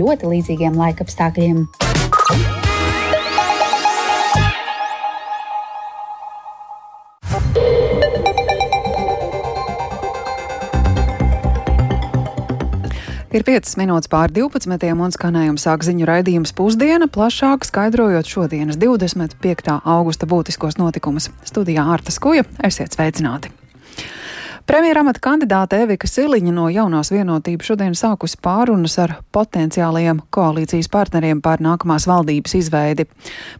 ļoti līdzīgiem laikapstākļiem. Ir 5 minūtes pār 12. un skanējuma sāk ziņu raidījums pusdiena, plašāk skaidrojot šodienas 25. augusta būtiskos notikumus. Studijā Ārta Skuja, esiet sveicināti! Premjeramata kandidāte Evika Siliņa no jaunās vienotības šodien sākusi pārunas ar potenciālajiem koalīcijas partneriem par nākamās valdības izveidi.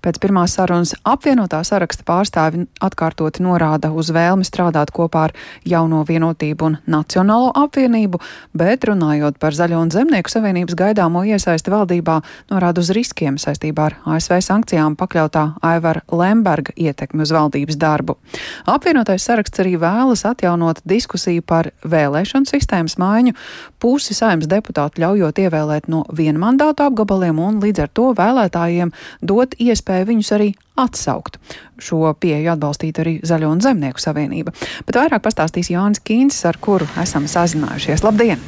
Pēc pirmās sarunas apvienotā saraksta pārstāvi atkārtoti norāda uz vēlmi strādāt kopā ar jauno vienotību un Nacionālo apvienību, bet runājot par Zaļo un Zemnieku savienības gaidāmo iesaisti valdībā, norāda uz riskiem saistībā ar ASV sankcijām pakļautā Aivara Lemberga ietekmi uz valdības darbu. Apvienotais saraksts arī vēlas atjaunot diskusiju par vēlēšanu sistēmas maiņu, pusi saimnes deputātu ļaujot ievēlēt no vienmandātu apgabaliem un līdz ar to vēlētājiem dot iespēju viņus arī atsaukt. Šo pieeju atbalstītu arī Zaļo un Zemnieku savienība. Bet vairāk pastāstīs Jānis Kīncis, ar kuru esam sazinājušies. Labdien!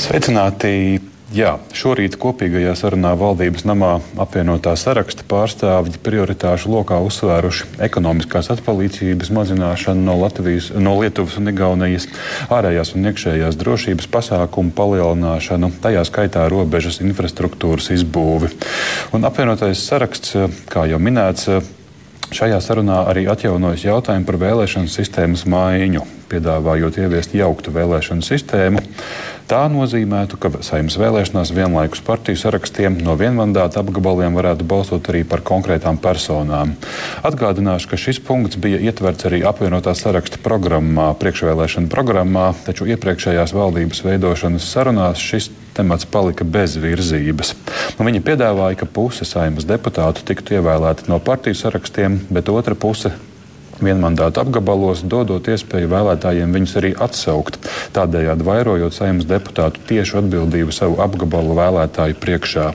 Sveicināti! Jā, šorīt kopīgajā sarunā valdības namā apvienotā saraksta pārstāvji prioritāšu lokā uzsvēruši ekonomiskās atpalīdzības mazināšanu no, Latvijas, no Lietuvas un Igaunijas, ārējās un iekšējās drošības pasākumu palielināšanu, tajā skaitā robežas infrastruktūras izbūvi. Un apvienotais saraksts, kā jau minēts, Šajā sarunā arī atjaunojas jautājumi par vēlēšanu sistēmas maiņu, piedāvājot ieviest jauktu vēlēšanu sistēmu. Tā nozīmētu, ka saimnes vēlēšanās vienlaikus partiju sarakstiem no vienmandāta apgabaliem varētu balsot arī par konkrētām personām. Atgādināšu, ka šis punkts bija ietverts arī apvienotā saraksta programmā, priekšvēlēšana programmā, taču iepriekšējās valdības veidošanas sarunās šis temats palika bez virzības. Un viņi piedāvāja, ka puse saimnes deputātu tiktu ievēlēti no partiju sarakstiem, bet otra puse vienmandātu apgabalos, dodot iespēju vēlētājiem viņus arī atsaukt, tādējādi vairojot saimnes deputātu tiešu atbildību savu apgabalu vēlētāju priekšā.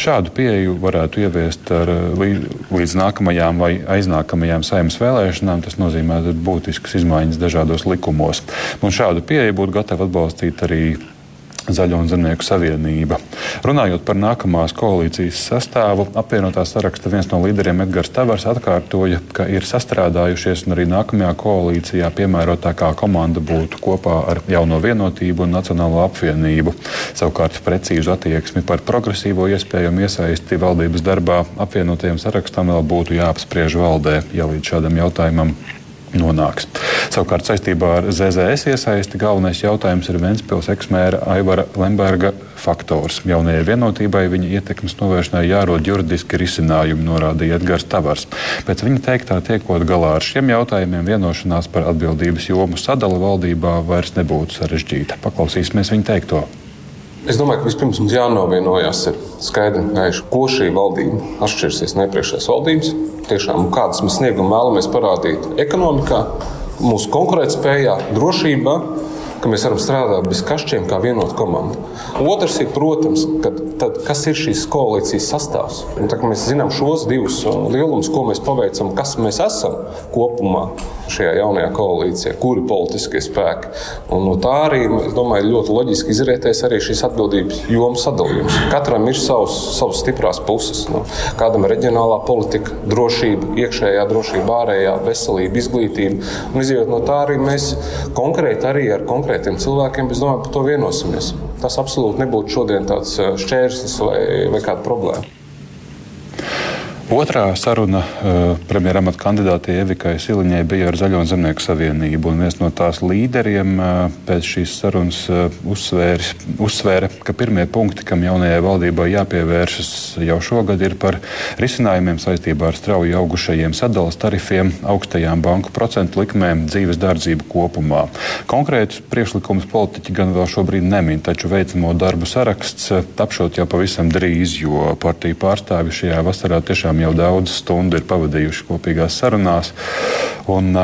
Šādu pieeju varētu ieviest ar, līdz nākamajām vai aiznākamajām saimnes vēlēšanām. Tas nozīmē būtiskas izmaiņas dažādos likumos. Un šādu pieeju būtu gatava atbalstīt arī Zaļo un Zemnieku savienība. Runājot par nākamās koalīcijas sastāvu, apvienotā saraksta viens no līderiem Edgars Tavars atkārtoja, ka ir sastrādājušies un arī nākamajā koalīcijā piemērotākā komanda būtu kopā ar jauno vienotību un Nacionālo apvienību. Savukārt precīzu attieksmi par progresīvo iespējamu iesaisti valdības darbā apvienotajam sarakstam vēl būtu jāapspriež valdē, ja līdz šādam jautājumam nonāks. Savukārt saistībā ar ZZS iesaisti galvenais jautājums ir Ventspils eksmēra Aivara Lemberga faktors. Jaunajai vienotībai viņa ietekmes novēršanai jārod juridiski risinājumi, norādīja Edgars Tavars. Pēc viņa teiktā tiekot galā ar šiem jautājumiem, vienošanās par atbildības jomu sadali valdībā vairs nebūtu sarežģīta. Paklausīsimies viņa teikto. Es domāju, ka vispirms mums jānovienojas ir skaidri un gaiši, ko šī valdība atšķirsies no iepriekšējās valdības. Tiešām kādas mēs sniegumu vēlamies parādīt ekonomikā, mūsu konkurētspējā, drošībā ka mēs varam strādāt bez kašķiem, kā vienota komanda. Otrs ir, protams, ka, tad, kas ir šīs koalīcijas sastāvs. Un, tā, mēs zinām šos divus lielumus, ko mēs paveicam, kas mēs esam kopumā šajā jaunajā koalīcijā, kuri politiskie spēki. Un no tā arī, es domāju, ļoti loģiski izrietēs arī šīs atbildības jomu sadalījums. Katram ir savs, savas stiprās puses. Nu, kādam ir reģionālā politika, drošība, iekšējā drošība, ārējā veselība, izglītība. Un izjūt no tā arī mēs konkrēti arī ar konkrēti konkrētiem cilvēkiem, es domāju, par to vienosimies. Tas absolūti nebūtu šodien tāds eh, šķērslis vai, vai kāda problēma. Otrā saruna uh, premjeramata kandidātei Evikai Siliņai bija ar Zaļo Zemnieku savienību. Viens no tās līderiem uh, pēc šīs sarunas uh, uzsvērs, uzsvēra, ka pirmie punkti, kam jaunajai valdībai jāpievēršas jau šogad, ir par risinājumiem saistībā ar strauji augušajiem sadalas tarifiem, augstajām banku procentu likmēm, dzīves dārdzību kopumā. Konkrētus priekšlikumus politiķi gan vēl šobrīd nemin, taču veicamo darbu saraksts tapšot jau pavisam drīz, jo partiju pārstāvi šajā vasarā tiešām tiešām jau daudz stundu ir pavadījuši kopīgās sarunās. Un,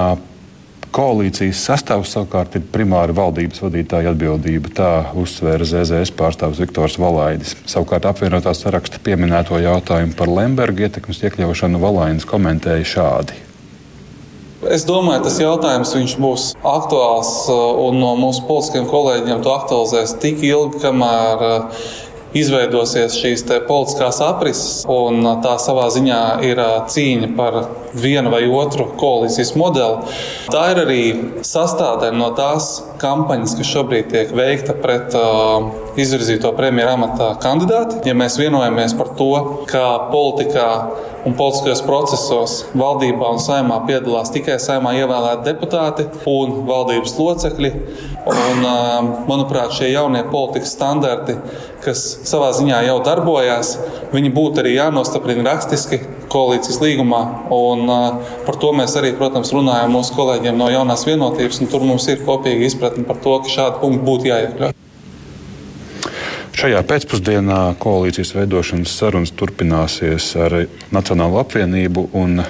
Koalīcijas sastāvs savukārt ir primāri valdības vadītāja atbildība. Tā uzsvēra ZZS pārstāvis Viktors Valaidis. Savukārt apvienotā saraksta pieminēto jautājumu par Lemberga ietekmes iekļaušanu Valainis komentēja šādi. Es domāju, tas jautājums būs aktuāls un no mūsu politiskiem kolēģiem to aktualizēs tik ilgi, kamēr izveidosies šīs politiskās aprises, un tā savā ziņā ir cīņa par vienu vai otru koalīcijas modeli. Tā ir arī sastāvdaļa no tās kampaņas, kas šobrīd tiek veikta pret uh, izvirzīto premjeras amata kandidāti. Ja mēs vienojamies par to, ka politikā un politiskajos procesos valdībā un saimā piedalās tikai saimā ievēlēti deputāti un valdības locekļi. Un, manuprāt, šie jaunie politikas standarti, kas savā ziņā jau darbojās, viņi būtu arī jānostiprina rakstiski koalīcijas līgumā. Un, par to mēs arī, protams, runājam mūsu kolēģiem no jaunās vienotības. Tur mums ir kopīga izpratne par to, ka šādi punkti būtu jāiekļauj. Šajā pēcpusdienā koalīcijas veidošanas sarunas turpināsies ar Nacionālo apvienību un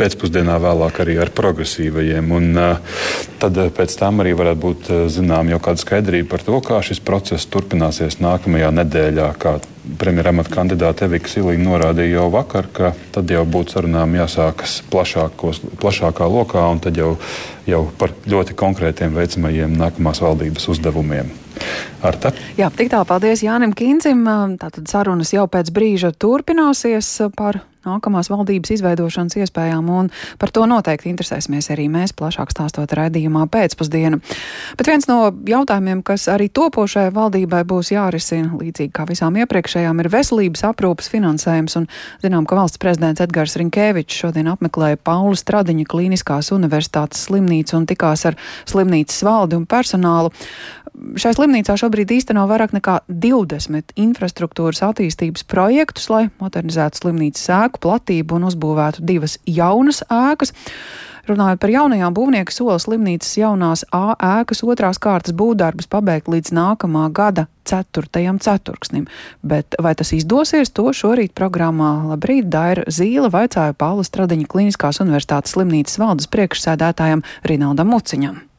pēcpusdienā vēlāk arī ar progresīvajiem. Un, tad pēc tam arī varētu būt zinām jau kāda skaidrība par to, kā šis process turpināsies nākamajā nedēļā. Kā premjeramata kandidāte Evika Silīna norādīja jau vakar, ka tad jau būtu sarunām jāsākas plašākos, plašākā lokā un tad jau, jau par ļoti konkrētiem veicamajiem nākamās valdības uzdevumiem. Arta. Jā, tik tālu paldies Jānim Kīncim. Tātad sarunas jau pēc brīža turpināsies par nākamās valdības izveidošanas iespējām, un par to noteikti interesēsimies arī mēs plašāk stāstot raidījumā pēcpusdienu. Bet viens no jautājumiem, kas arī topošajai valdībai būs jārisina, līdzīgi kā visām iepriekšējām, ir veselības aprūpas finansējums, un zinām, ka valsts prezidents Edgars Rinkēvičs šodien apmeklēja Paula Stradiņa Kliniskās universitātes slimnīcu un tikās ar slimnīcas valdi un personālu. Šai slimnīcā šobrīd īsteno vairāk nekā 20 infrastruktūras attīstības projektus, lai modernizētu slimnīcas ēku platību un uzbūvētu divas jaunas ēkas. Runājot par jaunajām būvnieku sola slimnīcas jaunās A ēkas otrās kārtas būvdarbus pabeigt līdz nākamā gada ceturtajam ceturksnim. Bet vai tas izdosies, to šorīt programmā Labrīt Daira Zīle vaicāja Paula Stradiņa Kliniskās universitātes slimnīcas valdes priekšsēdētājam Rinaldam Muciņam.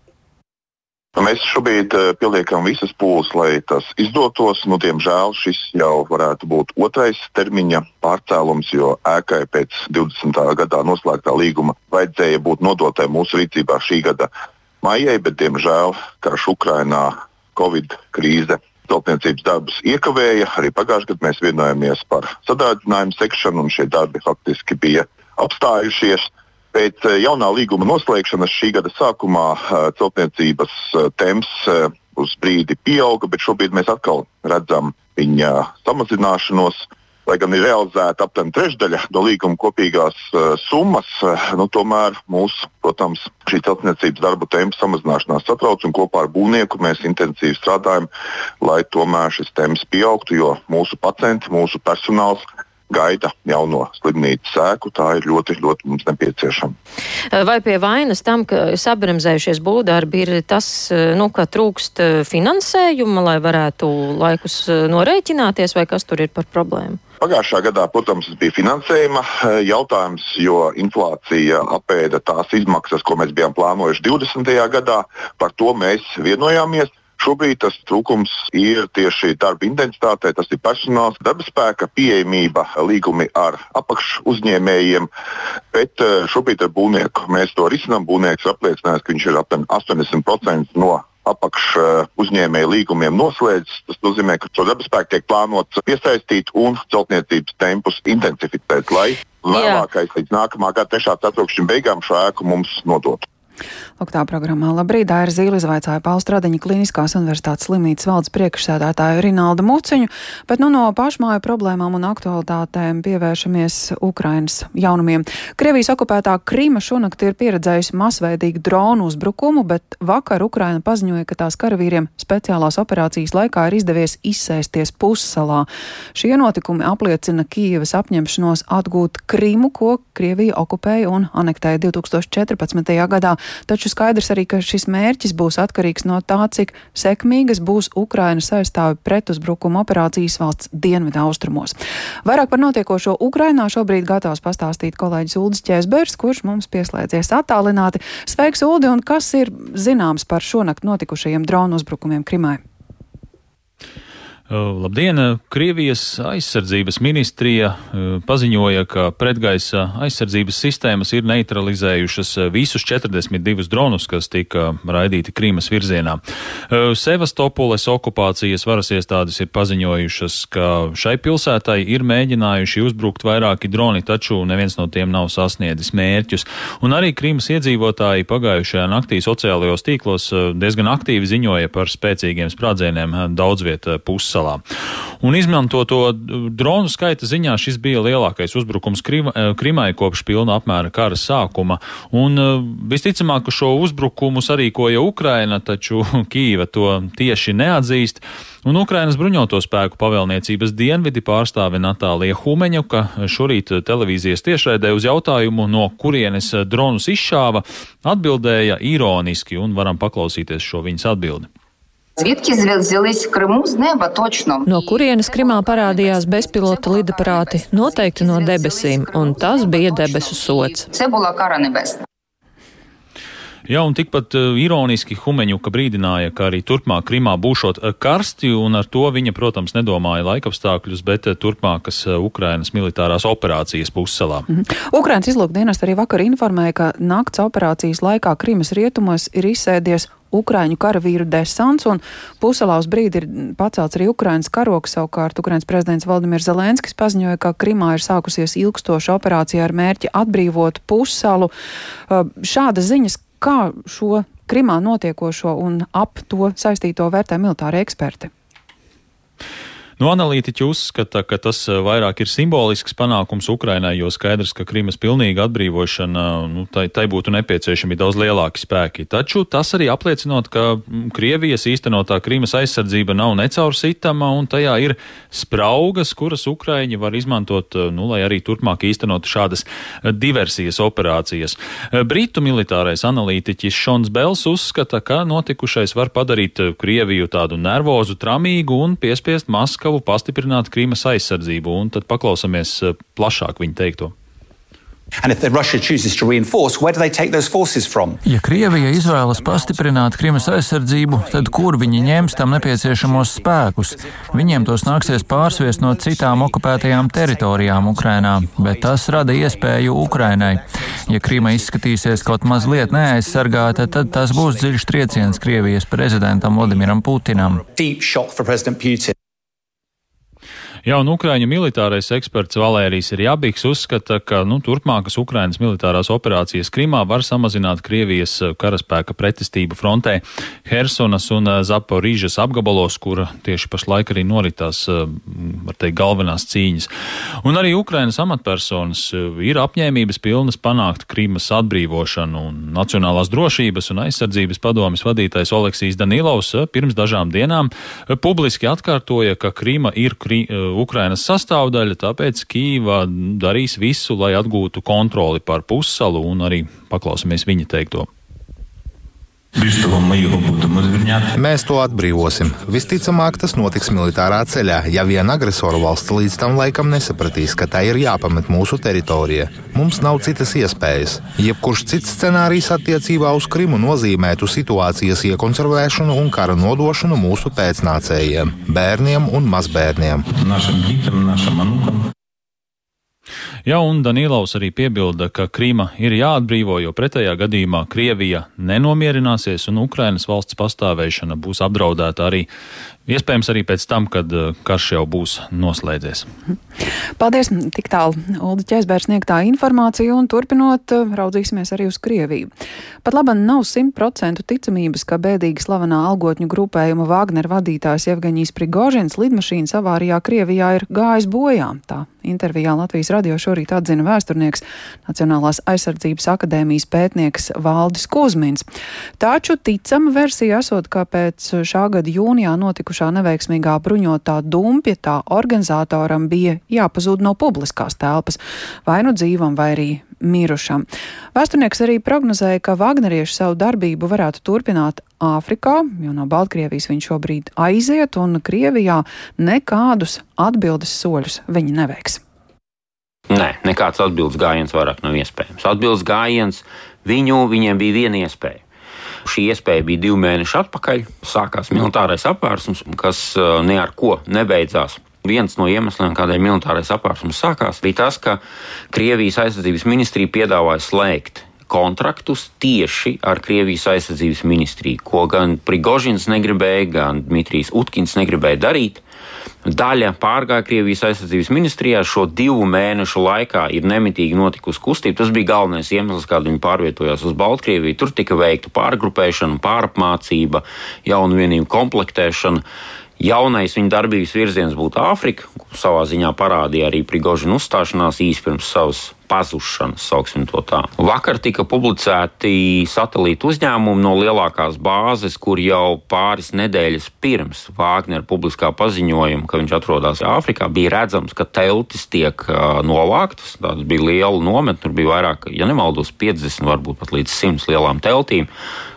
Nu, mēs šobrīd uh, pieliekam visas pūles, lai tas izdotos. Nu, diemžēl šis jau varētu būt otrais termiņa pārcēlums, jo ēkai pēc 20. gadā noslēgtā līguma vajadzēja būt nodotai mūsu rīcībā šī gada maijai, bet diemžēl karš Ukrainā, Covid krīze celtniecības darbus iekavēja. Arī pagājušajā gadā mēs vienojāmies par sadārdzinājumu sekšanu, un šie darbi faktiski bija apstājušies. Pēc eh, jaunā līguma noslēgšanas šī gada sākumā eh, celtniecības eh, temps uz brīdi pieauga, bet šobrīd mēs atkal redzam viņa samazināšanos. Lai gan ir realizēta aptuveni trešdaļa no līguma kopīgās uh, summas, uh, nu, tomēr mūsu, protams, šī celtniecības darbu tempa samazināšanās satrauc un kopā ar būvnieku mēs intensīvi strādājam, lai tomēr šis temps pieaugtu, jo mūsu pacienti, mūsu personāls gaida jauno slimnīcas sēku. Tā ir ļoti, ļoti mums nepieciešama. Vai pie vainas tam, ka sabremzējušies būvdarbi, ir tas, nu, ka trūkst finansējuma, lai varētu laikus norēķināties, vai kas tur ir par problēmu? Pagājušā gadā, protams, bija finansējuma jautājums, jo inflācija apēda tās izmaksas, ko mēs bijām plānojuši 20. gadā. Par to mēs vienojāmies. Šobrīd tas trūkums ir tieši darba intensitātē, tas ir personāls, darba spēka pieejamība, līgumi ar apakšu uzņēmējiem. Bet eh, šobrīd ar būvnieku mēs to risinām. Būvnieks apliecinājis, ka viņš ir aptuveni 80% no apakšu eh, uzņēmēju līgumiem noslēdzis. Tas nozīmē, ka šo darba spēku tiek plānots piesaistīt un celtniecības tempus intensificēt, lai vēlākais līdz nākamā gada 3. ceturkšņa beigām šo ēku mums nodotu. Lūk, tā programmā Labrīt, Dāra Zīle izvaicāja Paustradiņa Kliniskās universitātes slimnīcas valdes priekšsēdētāju Rinaldu Muciņu, bet nu no pašmāju problēmām un aktualitātēm pievēršamies Ukrainas jaunumiem. Krievijas okupētā Krīma šonakt ir pieredzējusi masveidīgu dronu uzbrukumu, bet vakar Ukraina paziņoja, ka tās karavīriem speciālās operācijas laikā ir izdevies izsēsties pussalā. Šie notikumi apliecina Kīivas apņemšanos atgūt Krimu, ko Krievija okupēja un anektēja 2014. gadā taču skaidrs arī, ka šis mērķis būs atkarīgs no tā, cik sekmīgas būs Ukrainas aizstāvi pretuzbrukuma operācijas valsts dienvidu austrumos. Vairāk par notiekošo Ukrainā šobrīd gatavs pastāstīt kolēģis Uldis Čēsbērs, kurš mums pieslēdzies attālināti. Sveiks, Uldi, un kas ir zināms par šonakt notikušajiem dronu uzbrukumiem Krimai? Labdien! Krievijas aizsardzības ministrija paziņoja, ka pretgaisa aizsardzības sistēmas ir neutralizējušas visus 42 dronus, kas tika raidīti Krīmas virzienā. Sevastopoles okupācijas varas iestādes ir paziņojušas, ka šai pilsētai ir mēģinājuši uzbrukt vairāki droni, taču neviens no tiem nav sasniedzis mērķus. Un arī Krīmas iedzīvotāji pagājušajā naktī sociālajos tīklos diezgan aktīvi ziņoja par spēcīgiem sprādzieniem daudz vietā salā. Un izmantoto dronu skaita ziņā šis bija lielākais uzbrukums eh, Krimai kopš pilna apmēra kara sākuma. Un eh, visticamāk, ka šo uzbrukumu sarīkoja Ukraina, taču Kīva to tieši neatzīst. Un Ukrainas bruņoto spēku pavēlniecības dienvidi pārstāve Natālija Humeņuka šorīt televīzijas tiešraidē uz jautājumu, no kurienes dronus izšāva, atbildēja ironiski, un varam paklausīties šo viņas atbildi. Звідки взялись в Криму з неба точно? No kurienes Krimā parādījās bezpilota lidaparāti? Noteikti no debesīm, un tas bija debesu sots. Це була кара небесна. Jā, un tikpat uh, ironiski Humeņuka brīdināja, ka arī turpmāk Krimā būšot uh, karsti, un ar to viņa, protams, nedomāja laikapstākļus, bet uh, turpmākas uh, Ukrainas militārās operācijas pussalā. Mm -hmm. Ukrainas izlūkdienas arī vakar informēja, ka nakts operācijas laikā Krimas rietumos ir izsēdies Ukrāņu karavīru desants, un puselā uz brīdi ir pacelts arī Ukrainas karoks. Savukārt Ukrainas prezidents Valdimirs Zelenskis paziņoja, ka Krimā ir sākusies ilgstoša operācija ar mērķi atbrīvot pusalu. Šādas ziņas, kā šo Krimā notiekošo un ap to saistīto vērtē militāri eksperti? Nu, analītiķi uzskata, ka tas eh, vairāk ir simbolisks panākums Ukrainai, jo skaidrs, ka Krimas pilnīga atbrīvošana, nu, tai, tai būtu nepieciešami daudz lielāki spēki. Taču tas arī apliecinot, ka mm, Krievijas īstenotā Krimas aizsardzība nav necaursitama un tajā ir spraugas, kuras Ukraiņi var izmantot, eh, nu, lai arī turpmāk īstenot šādas eh, diversijas operācijas. Britu militārais analītiķis Šons Bels uzskata, ka notikušais var padarīt Krieviju tādu nervozu, tramīgu un piespiest Maskavu gatavu pastiprināt Krīmas aizsardzību, un tad paklausāmies eh, plašāk viņa teikto. Ja Krievija izvēlas pastiprināt Krimas aizsardzību, tad kur viņi ņems tam nepieciešamos spēkus? Viņiem tos nāksies pārsviest no citām okupētajām teritorijām Ukrainā, bet tas rada iespēju Ukrainai. Ja Krīma izskatīsies kaut mazliet neaizsargāta, tad tas būs dziļš trieciens Krievijas prezidentam Vladimiram Putinam. Jā, un Ukraiņu militārais eksperts Valērijas Rjabīks uzskata, ka nu, turpmākas Ukrainas militārās operācijas Krimā var samazināt Krievijas eh, karaspēka pretestību frontē Hersonas un eh, Zaporīžas apgabalos, kur tieši pašlaik arī noritās, eh, var teikt, galvenās cīņas. Un arī Ukrainas amatpersonas ir apņēmības pilnas panākt Krimas atbrīvošanu, un Nacionālās drošības un aizsardzības padomis vadītājs Oleksijas Danilovs pirms dažām dienām publiski atkārtoja, ka Krima ir Kri Ukrainas sastāvdaļa, tāpēc Kīva darīs visu, lai atgūtu kontroli pār pussalu un arī paklausāmies viņa teikto. Mēs to atbrīvosim. Visticamāk, tas notiks militārā ceļā, ja vien agresoru valsts līdz tam laikam nesapratīs, ka tai ir jāpamet mūsu teritorija. Mums nav citas iespējas. Jebkurš cits scenārijs attiecībā uz Krimu nozīmētu situācijas iekonservēšanu un kara nodošanu mūsu pēcnācējiem, bērniem un mazbērniem. Našam ģitam, našam anukam. Jā, un Danīlaus arī piebilda, ka Krīma ir jāatbrīvo, jo pretējā gadījumā Krievija nenomierināsies un Ukrainas valsts pastāvēšana būs apdraudēta arī Iespējams, arī pēc tam, kad uh, karš jau būs noslēdzies. Paldies! Tik tālu Ulda Čēsbērs sniegtā informācija un turpinot uh, raudzīsimies arī uz Krieviju. Pat labam nav simtprocentu ticamības, ka bēdīgi slavenā algotņu grupējuma Wagner vadītājs Evgeņijs Prigožins lidmašīnas avārijā Krievijā ir gājis bojā. Tā intervijā Latvijas radio šorīt atzina vēsturnieks Nacionālās aizsardzības akadēmijas pētnieks Valdis Kuzmins. Taču ticama versija esot, ka pēc šā gada jūnijā notika notikušā neveiksmīgā bruņotā dumpja tā organizatoram bija jāpazūd no publiskās telpas, vai nu dzīvam, vai arī mirušam. Vēsturnieks arī prognozēja, ka Vagnerieši savu darbību varētu turpināt Āfrikā, jo no Baltkrievijas viņš šobrīd aiziet, un Krievijā nekādus atbildes soļus viņi neveiks. Nē, nekāds atbildes gājiens vairāk nav iespējams. Atbildes gājiens viņu, viņiem bija viena iespēja Šī iespēja bija divi mēneši atpakaļ. Sākās militārais apvērsums, kas ne ar ko nebeidzās. Viens no iemesliem, kādēļ militārais apvērsums sākās, bija tas, ka Krievijas aizsardzības ministrija piedāvāja slēgt kontraktus tieši ar Krievijas aizsardzības ministriju, ko gan Prigožins negribēja, gan Dmitrijs Utkins negribēja darīt. Daļa pārgāja Krievijas aizsardzības ministrijā. Šo divu mēnešu laikā ir nemitīgi notikusi kustība. Tas bija galvenais iemesls, kādēļ viņi pārvietojās uz Baltkrieviju. Tur tika veikta pārgrupēšana, pārapmācība, jaunu vienību komplektēšana. Jaunais viņa darbības virziens būtu Āfrika, savā ziņā parādīja arī Prigožina uzstāšanās īsi pirms savas pazušanas, sauksim to tā. Vakar tika publicēti satelīta uzņēmumi no lielākās bāzes, kur jau pāris nedēļas pirms Vāgnera publiskā paziņojuma, ka viņš atrodas Āfrikā, bija redzams, ka teltis tiek novāktas. Tas bija liela nometne, tur bija vairāk, ja nemaldos, 50, varbūt pat līdz 100 lielām teltīm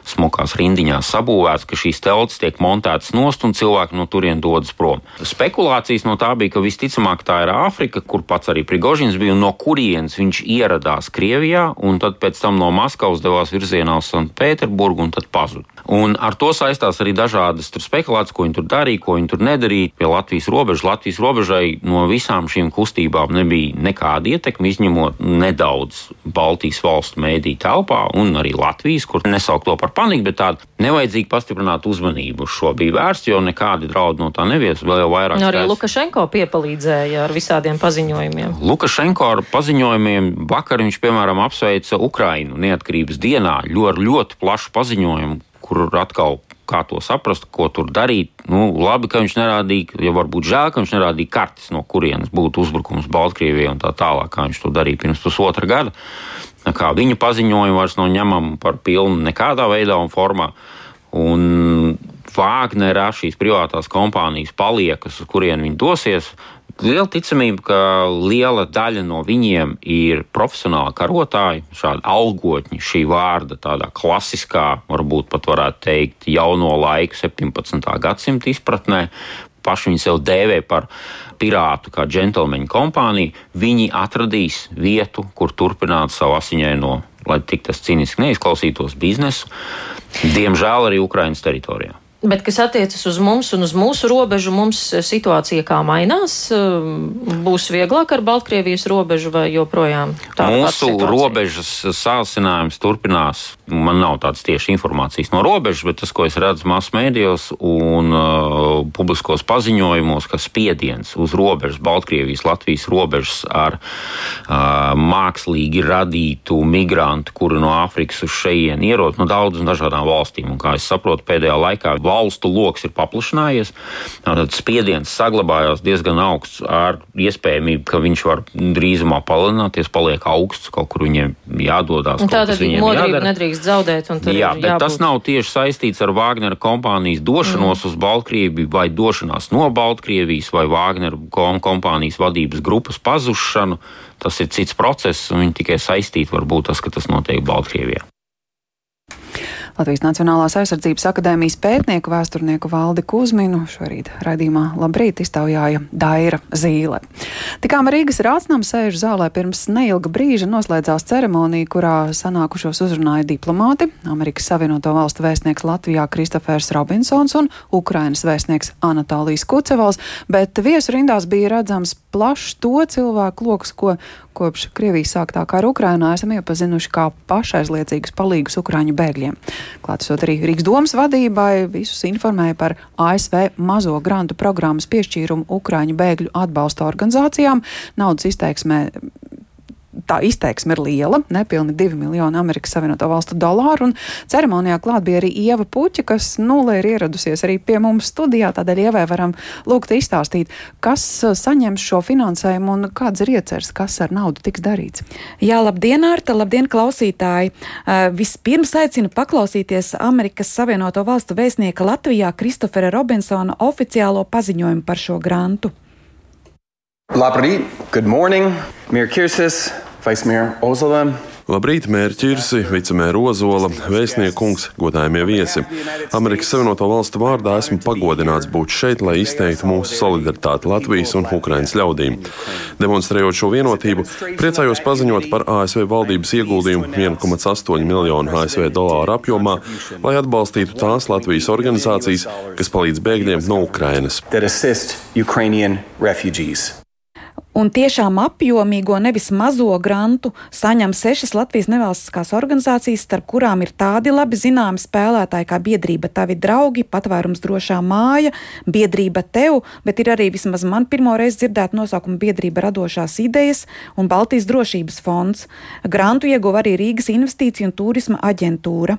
smukās rindiņās sabūvēts, ka šīs teltis tiek montētas nost un cilvēki no turienes dodas prom. Spekulācijas no tā bija, ka visticamāk tā ir Āfrika, kur pats arī Prigožins bija un no kurienes viņš ieradās Krievijā un tad pēc tam no Maskavas devās virzienā uz Sanktpēterburgu un tad pazuda. Un ar to saistās arī dažādas spekulācijas, ko viņi tur darīja, ko viņi tur nedarīja. Pie Latvijas robežas Latvijas robežai no visām šīm kustībām nebija nekāda ietekme, izņemot nedaudz Baltijas valstu mēdīju telpā un arī Latvijas, kur nesaukt to par paniku, bet tādu nevajadzīgi pastiprināt uzmanību uz šo bija vērsts, jo nekādi draudi no tā nevies. Vēl jau vairāk. Nu, arī Lukašenko piepalīdzēja ar visādiem paziņojumiem. Lukašenko ar paziņojumiem vakar viņš, piemēram, apsveica Ukrainu neatkarības dienā ļoti, ļoti plašu paziņojumu kur atkal kā to saprast, ko tur darīt. Nu, labi, ka viņš nerādīja, ja varbūt žēl, ka viņš nerādīja kartes, no kurienes būtu uzbrukums Baltkrievijai un tā tālāk, kā viņš to darīja pirms pusotra gada. Kā viņa paziņojumi vairs nav ņemami par pilnu nekādā veidā un formā. Un Vāgnerā šīs privātās kompānijas paliekas, uz kurien viņi dosies, Liela ticamība, ka liela daļa no viņiem ir profesionāli karotāji, šādi algotņi, šī vārda tādā klasiskā, varbūt pat varētu teikt, jauno laiku, 17. gadsimta izpratnē. Paši viņi sev dēvē par pirātu, kā džentlmeņu kompāniju. Viņi atradīs vietu, kur turpināt savu asiņaino, lai tik tas cīniski neizklausītos, biznesu. Diemžēl arī Ukraiņas teritorijā. Bet, kas attiecas uz mums un uz mūsu robežu, mums situācija kā mainās? Būs vieglāk ar Baltkrievijas robežu vai joprojām tā? Mūsu robežas sāsinājums turpinās. Man nav tādas tieši informācijas no robežas, bet tas, ko es redzu masu mēdījos un uh, publiskos paziņojumos, ka spiediens uz robežas, Baltkrievijas, Latvijas robežas ar uh, mākslīgi radītu migrantu, kuri no Āfrikas uz šejienu ierod no daudzām dažādām valstīm. Un, kā es saprotu, pēdējā laikā valstu lokus ir paplašinājies. Tad spiediens saglabājās diezgan augsts ar iespējamību, ka viņš var drīzumā palielināties, paliek augsts, kaut kur viņiem jādodas. Tātad modrību nedrīkst zaudēt. Jā, bet tas nav tieši saistīts ar Vāgnera kompānijas došanos mm. uz Baltkrieviju vai došanās no Baltkrievijas vai Vāgnera kompānijas vadības grupas pazušanu. Tas ir cits process, un viņi tikai saistīti varbūt tas, ka tas notiek Baltkrievijā. Latvijas Nacionālās aizsardzības akadēmijas pētnieku vēsturnieku Valdi Kuzminu šorīt raidījumā Labrīt iztaujāja Daira Zīle. Tikām Rīgas rācnam sēž zālē pirms neilga brīža noslēdzās ceremonija, kurā sanākušos uzrunāja diplomāti, Amerikas Savienoto Valstu vēstnieks Latvijā Kristofers Robinsons un Ukrainas vēstnieks Anatālijas Kucevals, bet viesu rindās bija redzams plašs to cilvēku lokus, ko kopš Krievijas sāktā kara Ukrainā esam iepazinuši kā pašaizliecīgus palīgus Ukraiņu bēgļiem. Klātesot arī Rīgas domas vadībai, visus informēja par ASV mazo grantu programmas piešķīrumu Ukraiņu bēgļu atbalsta organizācijām. Naudas izteiksmē tā izteiksme ir liela, nepilni 2 miljoni Amerikas Savienoto Valstu dolāru. Ceremonijā klāt bija arī Ieva Puķa, kas nulē ir ieradusies arī pie mums studijā. Tādēļ Ievai varam lūgt izstāstīt, kas uh, saņems šo finansējumu un kāds ir iecers, kas ar naudu tiks darīts. Jā, labdien, Arta, labdien, klausītāji! Uh, vispirms aicinu paklausīties Amerikas Savienoto Valstu vēstnieka Latvijā Kristofera Robinsona oficiālo paziņojumu par šo grantu. Labrīt, good morning, Mir Kirsis, Vice Mayor Ozolem, Labrīt, mērķirsi, vicemēra Ozola, vēstniekungs, godājumie viesi. Amerikas Savienoto Valstu vārdā esmu pagodināts būt šeit, lai izteiktu mūsu solidaritāti Latvijas un Ukrainas ļaudīm. Demonstrējot šo vienotību, priecājos paziņot par ASV valdības ieguldījumu 1,8 miljonu ASV dolāru apjomā, lai atbalstītu tās Latvijas organizācijas, kas palīdz bēgļiem no Ukrainas. Un tiešām apjomīgo, nevis mazo grantu saņem sešas Latvijas nevalstiskās organizācijas, starp kurām ir tādi labi zināmi spēlētāji kā biedrība Tavi draugi, patvērums drošā māja, biedrība Tev, bet ir arī vismaz man pirmo reizi dzirdēt nosaukumu biedrība radošās idejas un Baltijas drošības fonds. Grantu ieguva arī Rīgas investīcija un turisma aģentūra.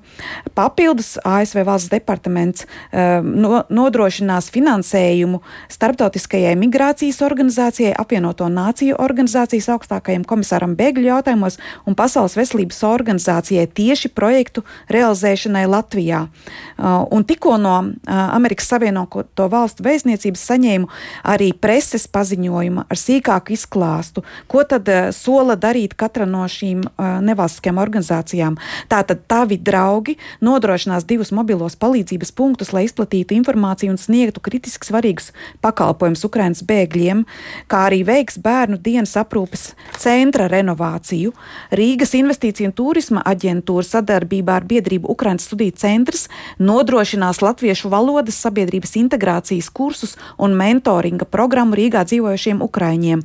Papildus ASV valsts departaments uh, no, nodrošinās finansējumu starptautiskajai migrācijas organizācijai apvienoto apvienoto nāciju organizācijas augstākajam komisāram bēgļu jautājumos un Pasaules veselības organizācijai tieši projektu realizēšanai Latvijā. Uh, un tikko no uh, Amerikas Savienoto Valstu vēstniecības saņēmu arī preses paziņojumu ar sīkāku izklāstu, ko tad uh, sola darīt katra no šīm nevalstiskajām organizācijām. Tātad tavi draugi nodrošinās divus mobilos palīdzības punktus, lai izplatītu informāciju un sniegtu kritiski svarīgus pakalpojumus Ukrainas bēgļiem, kā arī veiks veiks bērnu dienas aprūpes centra renovāciju. Rīgas investīcija un turisma aģentūra sadarbībā ar biedrību Ukraiņas studiju centrs nodrošinās latviešu valodas sabiedrības integrācijas kursus un mentoringa programmu Rīgā dzīvojošiem ukraiņiem.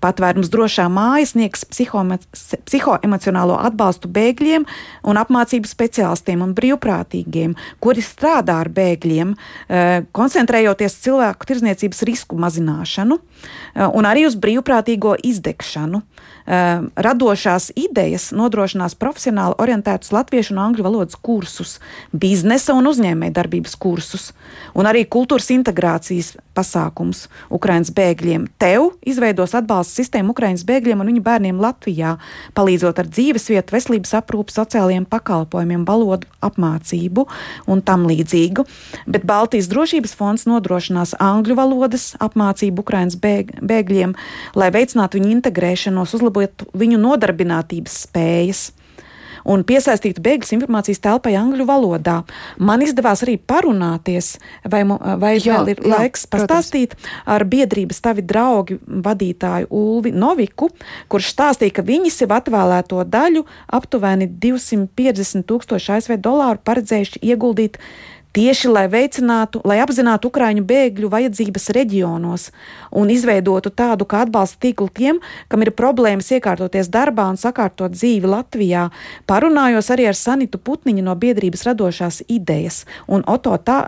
Patvērums drošā māja sniegs psihoemocionālo atbalstu bēgļiem un apmācību speciālistiem un brīvprātīgiem, kuri strādā ar bēgļiem, eh, koncentrējoties cilvēku tirzniecības risku mazināšanu eh, un arī uz brīvprātīgo izdegšanu. Ehm, radošās idejas nodrošinās profesionāli orientētus latviešu un angļu valodas kursus, biznesa un uzņēmējdarbības kursus, un arī kultūras integrācijas pasākums Ukraiņas bēgļiem. Tev izveidos atbalsta sistēmu Ukraiņas bēgļiem un viņu bērniem Latvijā, palīdzot ar dzīvesvietu, veselības aprūpu, sociālajiem pakalpojumiem, valodu apmācību un tam līdzīgu. Bet Baltijas drošības fonds nodrošinās angļu valodas apmācību Ukraiņas bēg bēgļiem, lai veicinātu viņu integrēšanos, uzlabotu uzlabot viņu nodarbinātības spējas un piesaistītu bēgļus informācijas telpai angļu valodā. Man izdevās arī parunāties, vai, vai jā, vēl ir jā, laiks pastāstīt protams. ar biedrības tavi draugi vadītāju Ulvi Noviku, kurš stāstīja, ka viņi sev atvēlēto daļu aptuveni 250 tūkstoši ASV dolāru paredzējuši ieguldīt Tieši lai veicinātu, lai apzinātu Ukrāņu bēgļu vajadzības reģionos un izveidotu tādu kā atbalsta tīklu tiem, kam ir problēmas iekārtoties darbā un sakārtot dzīvi Latvijā, parunājos arī ar Sanitu Putniņu no biedrības radošās idejas un Oto tā,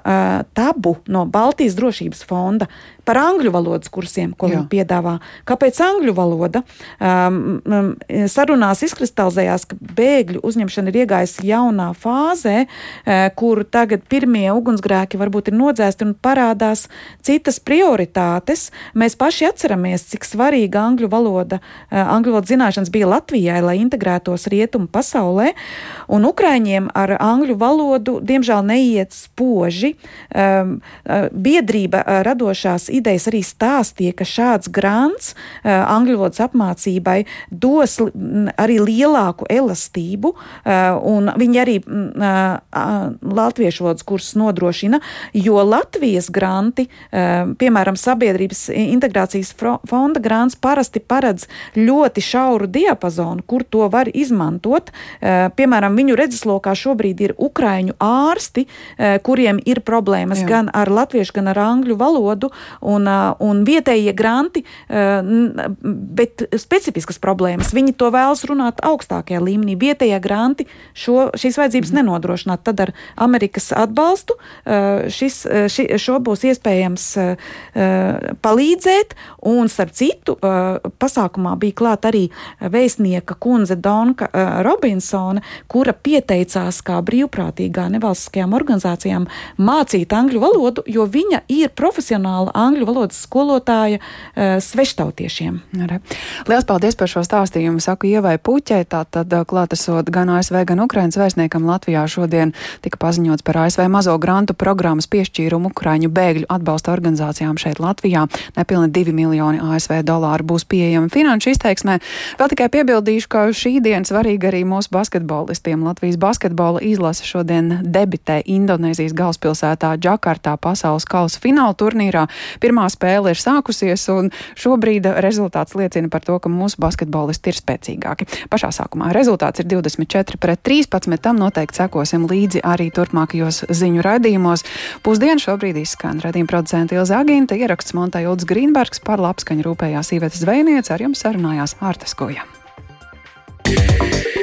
Tabu no Baltijas drošības fonda par angļu valodas kursiem, ko Jā. viņi piedāvā. Kāpēc angļu valoda? Um, um, sarunās izkristalizējās, ka bēgļu uzņemšana ir iegājusi jaunā fāzē, uh, kur tagad pirmie ugunsgrēki varbūt ir nodzēsti un parādās citas prioritātes. Mēs paši atceramies, cik svarīga angļu valoda, eh, angļu valodas zināšanas bija Latvijai, lai integrētos rietumu pasaulē, un Ukraiņiem ar angļu valodu diemžēl neiet spoži. Eh, biedrība radošās idejas arī stāstīja, ka šāds grants angļu valodas apmācībai dos arī lielāku elastību, un viņi arī latviešu valodas kursus nodrošina, jo Latvijas granti, eh, piemēram, Sabiedrības integrācijas fonda grants parasti paredz ļoti šauru diapazonu, kur to var izmantot. Eh, piemēram, viņu redzeslokā šobrīd ir ukraiņu ārsti, eh, kuriem ir problēmas Jā. gan ar latviešu, gan ar angļu valodu, un, un vietējie granti, bet specifiskas problēmas. Viņi to vēlas runāt augstākajā līmenī. Vietējie granti šo, šīs vajadzības mm. nenodrošināt. Tad ar Amerikas atbalstu šis, ši, šo būs iespējams palīdzēt. Un, starp citu, pasākumā bija klāta arī vēstnieka kundze Donka Robinsone, kura pieteicās kā brīvprātīgā nevalstiskajām organizācijām mācīt angļu valodu, jo viņa ir profesionāla angļu valodas skolotāja uh, sveštautiešiem. Lielas paldies par šo stāstījumu. Saku Ievai Puķei, tātad klātesot gan ASV, gan Ukrainas vēstniekam Latvijā šodien tika paziņots par ASV mazo grantu programmas piešķīrumu Ukraiņu bēgļu atbalsta organizācijām šeit Latvijā. Nepilni 2 miljoni ASV dolāru būs pieejami finanšu izteiksmē. Vēl tikai piebildīšu, ka šī diena svarīga arī mūsu basketbolistiem. Latvijas basketbola izlase šodien debitē Indonēzijas galvaspilsētā Džakartā pasaules kausa fināla turnīrā. Pirmā spēle ir sākusies, un šobrīd rezultāts liecina par to, ka mūsu basketbolisti ir spēcīgāki. Pašā sākumā rezultāts ir 24 pret 13. Tam noteikti sekosim līdzi arī turpmākajos ziņu raidījumos. Pusdienu šobrīd izskan raidījuma producenta Ilza Agīnta, ieraksts Montai Ulds Grīnbergs par labskaņu rūpējās Īvetes Zvejniece, ar jums sarunājās Ārtas Koja. Yeah.